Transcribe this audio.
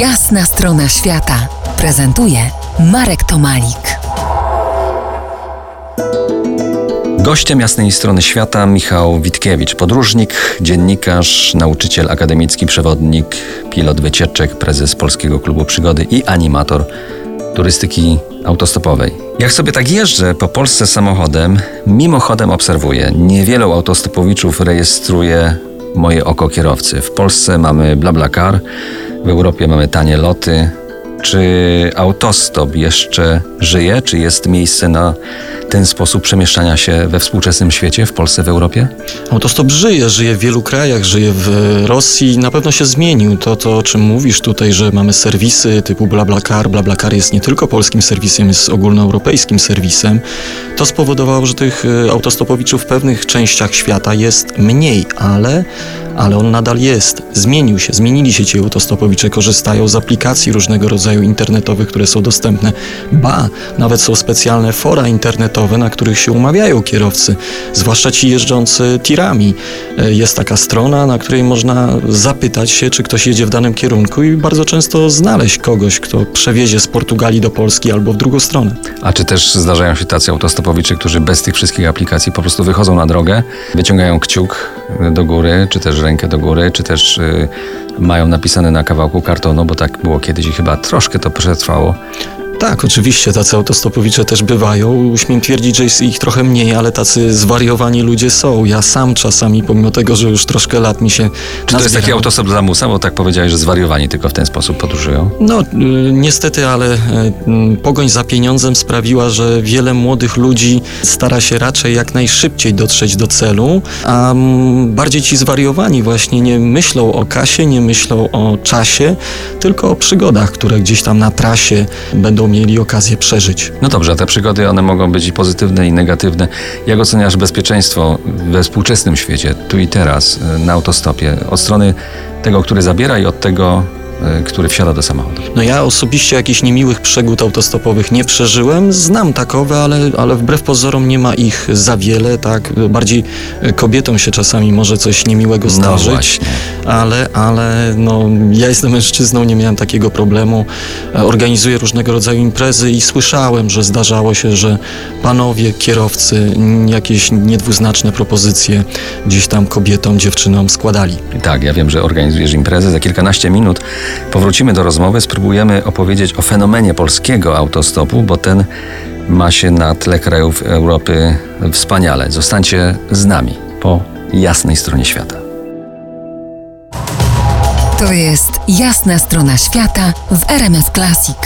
Jasna strona świata prezentuje Marek Tomalik. Gościem jasnej strony świata Michał Witkiewicz, podróżnik, dziennikarz, nauczyciel akademicki, przewodnik, pilot wycieczek, prezes Polskiego Klubu Przygody i animator turystyki autostopowej. Jak sobie tak jeżdżę po Polsce samochodem, mimochodem obserwuję, niewielu autostopowiczów rejestruje moje oko kierowcy. W Polsce mamy BlaBlaCar, w Europie mamy tanie loty. Czy autostop jeszcze żyje? Czy jest miejsce na ten sposób przemieszczania się we współczesnym świecie, w Polsce, w Europie? Autostop żyje, żyje w wielu krajach, żyje w Rosji. Na pewno się zmienił to, to o czym mówisz tutaj, że mamy serwisy typu BlaBlaCar. BlaBlaCar jest nie tylko polskim serwisem, jest ogólnoeuropejskim serwisem. To spowodowało, że tych e, autostopowiczów w pewnych częściach świata jest mniej, ale ale on nadal jest. Zmienił się, zmienili się ci autostopowicze, korzystają z aplikacji różnego rodzaju internetowych, które są dostępne. Ba, nawet są specjalne fora internetowe, na których się umawiają kierowcy, zwłaszcza ci jeżdżący tirami. E, jest taka strona, na której można zapytać się, czy ktoś jedzie w danym kierunku i bardzo często znaleźć kogoś, kto przewiezie z Portugalii do Polski albo w drugą stronę. A czy też zdarzają się tacy autostopowicze, którzy bez tych wszystkich aplikacji po prostu wychodzą na drogę, wyciągają kciuk do góry, czy też rękę do góry, czy też y, mają napisane na kawałku kartonu, bo tak było kiedyś i chyba troszkę to przetrwało. Tak, oczywiście, tacy autostopowicze też bywają. Śmiem twierdzić, że jest ich trochę mniej, ale tacy zwariowani ludzie są. Ja sam czasami, pomimo tego, że już troszkę lat mi się Czy to jest taki autostop dla musa? Bo tak powiedziałeś, że zwariowani tylko w ten sposób podróżują. No, y, niestety, ale y, pogoń za pieniądzem sprawiła, że wiele młodych ludzi stara się raczej jak najszybciej dotrzeć do celu, a bardziej ci zwariowani właśnie nie myślą o kasie, nie myślą o czasie, tylko o przygodach, które gdzieś tam na trasie będą mieli okazję przeżyć. No dobrze, a te przygody one mogą być i pozytywne, i negatywne. Jak oceniasz bezpieczeństwo we współczesnym świecie, tu i teraz, na autostopie, od strony tego, który zabiera i od tego, który wsiada do samochodu. No ja osobiście jakichś niemiłych przegód autostopowych nie przeżyłem. Znam takowe, ale, ale wbrew pozorom nie ma ich za wiele, tak? Bardziej kobietom się czasami może coś niemiłego no zdarzyć, no ale, ale no, ja jestem mężczyzną, nie miałem takiego problemu. Organizuję różnego rodzaju imprezy i słyszałem, że zdarzało się, że panowie kierowcy jakieś niedwuznaczne propozycje gdzieś tam kobietom, dziewczynom składali. Tak, ja wiem, że organizujesz imprezę za kilkanaście minut Powrócimy do rozmowy, spróbujemy opowiedzieć o fenomenie polskiego autostopu, bo ten ma się na tle krajów Europy wspaniale. Zostańcie z nami po jasnej stronie świata. To jest jasna strona świata w RMS Classic.